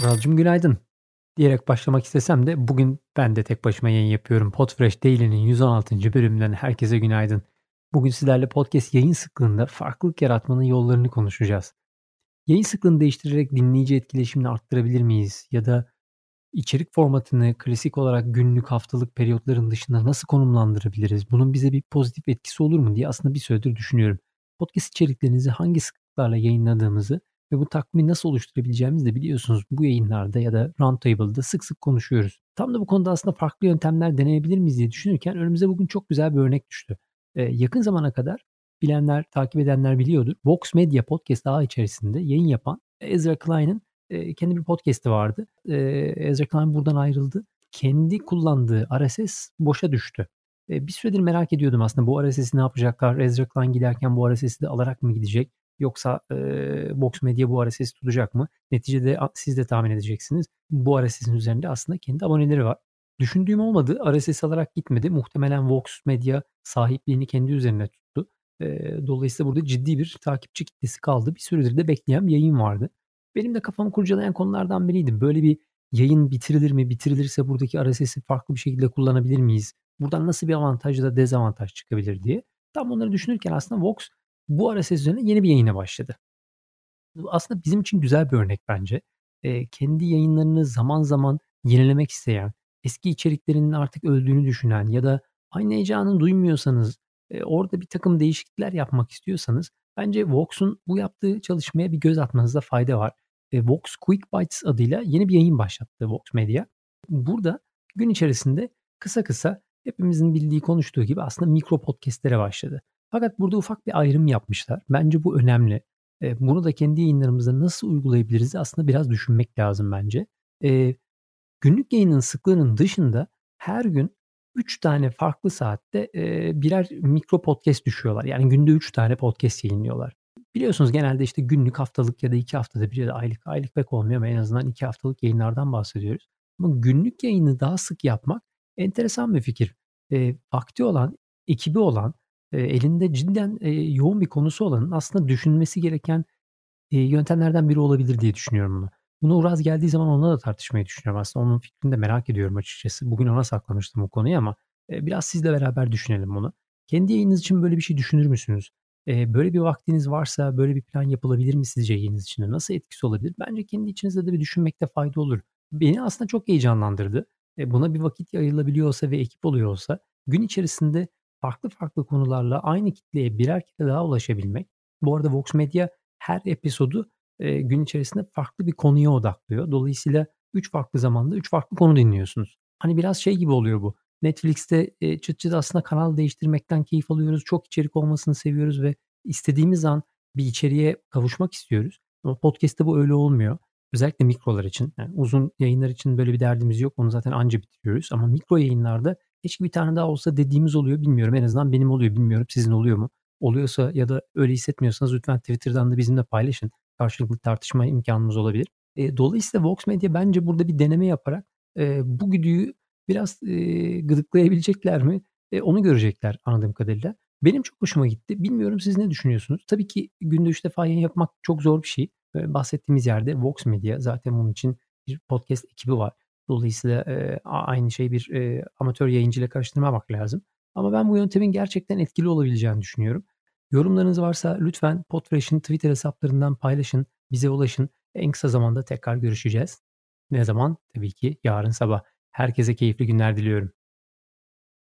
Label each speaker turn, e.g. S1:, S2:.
S1: Uralcığım günaydın diyerek başlamak istesem de bugün ben de tek başıma yayın yapıyorum. Podfresh Daily'nin 116. bölümünden herkese günaydın. Bugün sizlerle podcast yayın sıklığında farklılık yaratmanın yollarını konuşacağız. Yayın sıklığını değiştirerek dinleyici etkileşimini arttırabilir miyiz? Ya da içerik formatını klasik olarak günlük, haftalık periyotların dışında nasıl konumlandırabiliriz? Bunun bize bir pozitif etkisi olur mu diye aslında bir süredir düşünüyorum. Podcast içeriklerinizi hangi sıklıklarla yayınladığımızı ve bu takvimi nasıl oluşturabileceğimizi de biliyorsunuz bu yayınlarda ya da Roundtable'da sık sık konuşuyoruz. Tam da bu konuda aslında farklı yöntemler deneyebilir miyiz diye düşünürken önümüze bugün çok güzel bir örnek düştü. Ee, yakın zamana kadar bilenler, takip edenler biliyordur. Vox Media Podcast ağı içerisinde yayın yapan Ezra Klein'in e, kendi bir podcast'i vardı. E, Ezra Klein buradan ayrıldı. Kendi kullandığı RSS boşa düştü. E, bir süredir merak ediyordum aslında bu RSS'i ne yapacaklar? Ezra Klein giderken bu RSS'i de alarak mı gidecek? Yoksa e, Vox Media bu RSS'i tutacak mı? Neticede siz de tahmin edeceksiniz. Bu RSS'in üzerinde aslında kendi aboneleri var. Düşündüğüm olmadı. RSS alarak gitmedi. Muhtemelen Vox Media sahipliğini kendi üzerine tuttu. E, dolayısıyla burada ciddi bir takipçi kitlesi kaldı. Bir süredir de bekleyen bir yayın vardı. Benim de kafamı kurcalayan konulardan biriydi. Böyle bir yayın bitirilir mi? Bitirilirse buradaki RSS'i farklı bir şekilde kullanabilir miyiz? Buradan nasıl bir avantaj da dezavantaj çıkabilir diye. Tam onları düşünürken aslında Vox bu RSS üzerine yeni bir yayına başladı. Aslında bizim için güzel bir örnek bence. E, kendi yayınlarını zaman zaman yenilemek isteyen, eski içeriklerinin artık öldüğünü düşünen ya da aynı heyecanı duymuyorsanız, e, orada bir takım değişiklikler yapmak istiyorsanız bence Vox'un bu yaptığı çalışmaya bir göz atmanızda fayda var. E, Vox Quick Bites adıyla yeni bir yayın başlattı Vox Media. Burada gün içerisinde kısa kısa hepimizin bildiği konuştuğu gibi aslında mikro podcastlere başladı. Fakat burada ufak bir ayrım yapmışlar. Bence bu önemli. E, bunu da kendi yayınlarımızda nasıl uygulayabiliriz aslında biraz düşünmek lazım bence. E, günlük yayının sıklığının dışında her gün 3 tane farklı saatte e, birer mikro podcast düşüyorlar. Yani günde 3 tane podcast yayınlıyorlar. Biliyorsunuz genelde işte günlük, haftalık ya da 2 haftada bir ya da aylık. Aylık pek olmuyor ama en azından 2 haftalık yayınlardan bahsediyoruz. Ama günlük yayını daha sık yapmak enteresan bir fikir. E, vakti olan, ekibi olan, elinde cidden yoğun bir konusu olanın aslında düşünmesi gereken yöntemlerden biri olabilir diye düşünüyorum bunu. Bunu Uraz geldiği zaman onunla da tartışmayı düşünüyorum aslında. Onun fikrini de merak ediyorum açıkçası. Bugün ona saklamıştım o konuyu ama biraz sizle beraber düşünelim bunu. Kendi yayınınız için böyle bir şey düşünür müsünüz? Böyle bir vaktiniz varsa böyle bir plan yapılabilir mi sizce yayınınız için? Nasıl etkisi olabilir? Bence kendi içinizde de bir düşünmekte fayda olur. Beni aslında çok heyecanlandırdı. Buna bir vakit ayrılabiliyorsa ve ekip oluyorsa gün içerisinde farklı farklı konularla aynı kitleye birer kere daha ulaşabilmek. Bu arada Vox Media her episodu e, gün içerisinde farklı bir konuya odaklıyor. Dolayısıyla 3 farklı zamanda 3 farklı konu dinliyorsunuz. Hani biraz şey gibi oluyor bu. Netflix'te e, çıt çıt aslında kanal değiştirmekten keyif alıyoruz. Çok içerik olmasını seviyoruz ve istediğimiz an bir içeriğe kavuşmak istiyoruz. Ama podcast'te bu öyle olmuyor. Özellikle mikrolar için. Yani uzun yayınlar için böyle bir derdimiz yok. Onu zaten anca bitiriyoruz. Ama mikro yayınlarda keşke bir tane daha olsa dediğimiz oluyor. Bilmiyorum. En azından benim oluyor. Bilmiyorum sizin oluyor mu? Oluyorsa ya da öyle hissetmiyorsanız lütfen Twitter'dan da bizimle paylaşın karşılıklı tartışma imkanımız olabilir. E, dolayısıyla Vox Media bence burada bir deneme yaparak e, bu güdüyü biraz e, gıdıklayabilecekler mi? E, onu görecekler anladığım kadarıyla. Benim çok hoşuma gitti. Bilmiyorum siz ne düşünüyorsunuz? Tabii ki günde 3 defa yayın yapmak çok zor bir şey. E, bahsettiğimiz yerde Vox Media zaten bunun için bir podcast ekibi var. Dolayısıyla e, aynı şey bir e, amatör yayıncı ile karıştırmamak lazım. Ama ben bu yöntemin gerçekten etkili olabileceğini düşünüyorum. Yorumlarınız varsa lütfen Podfresh'in Twitter hesaplarından paylaşın, bize ulaşın. En kısa zamanda tekrar görüşeceğiz. Ne zaman? Tabii ki yarın sabah. Herkese keyifli günler diliyorum.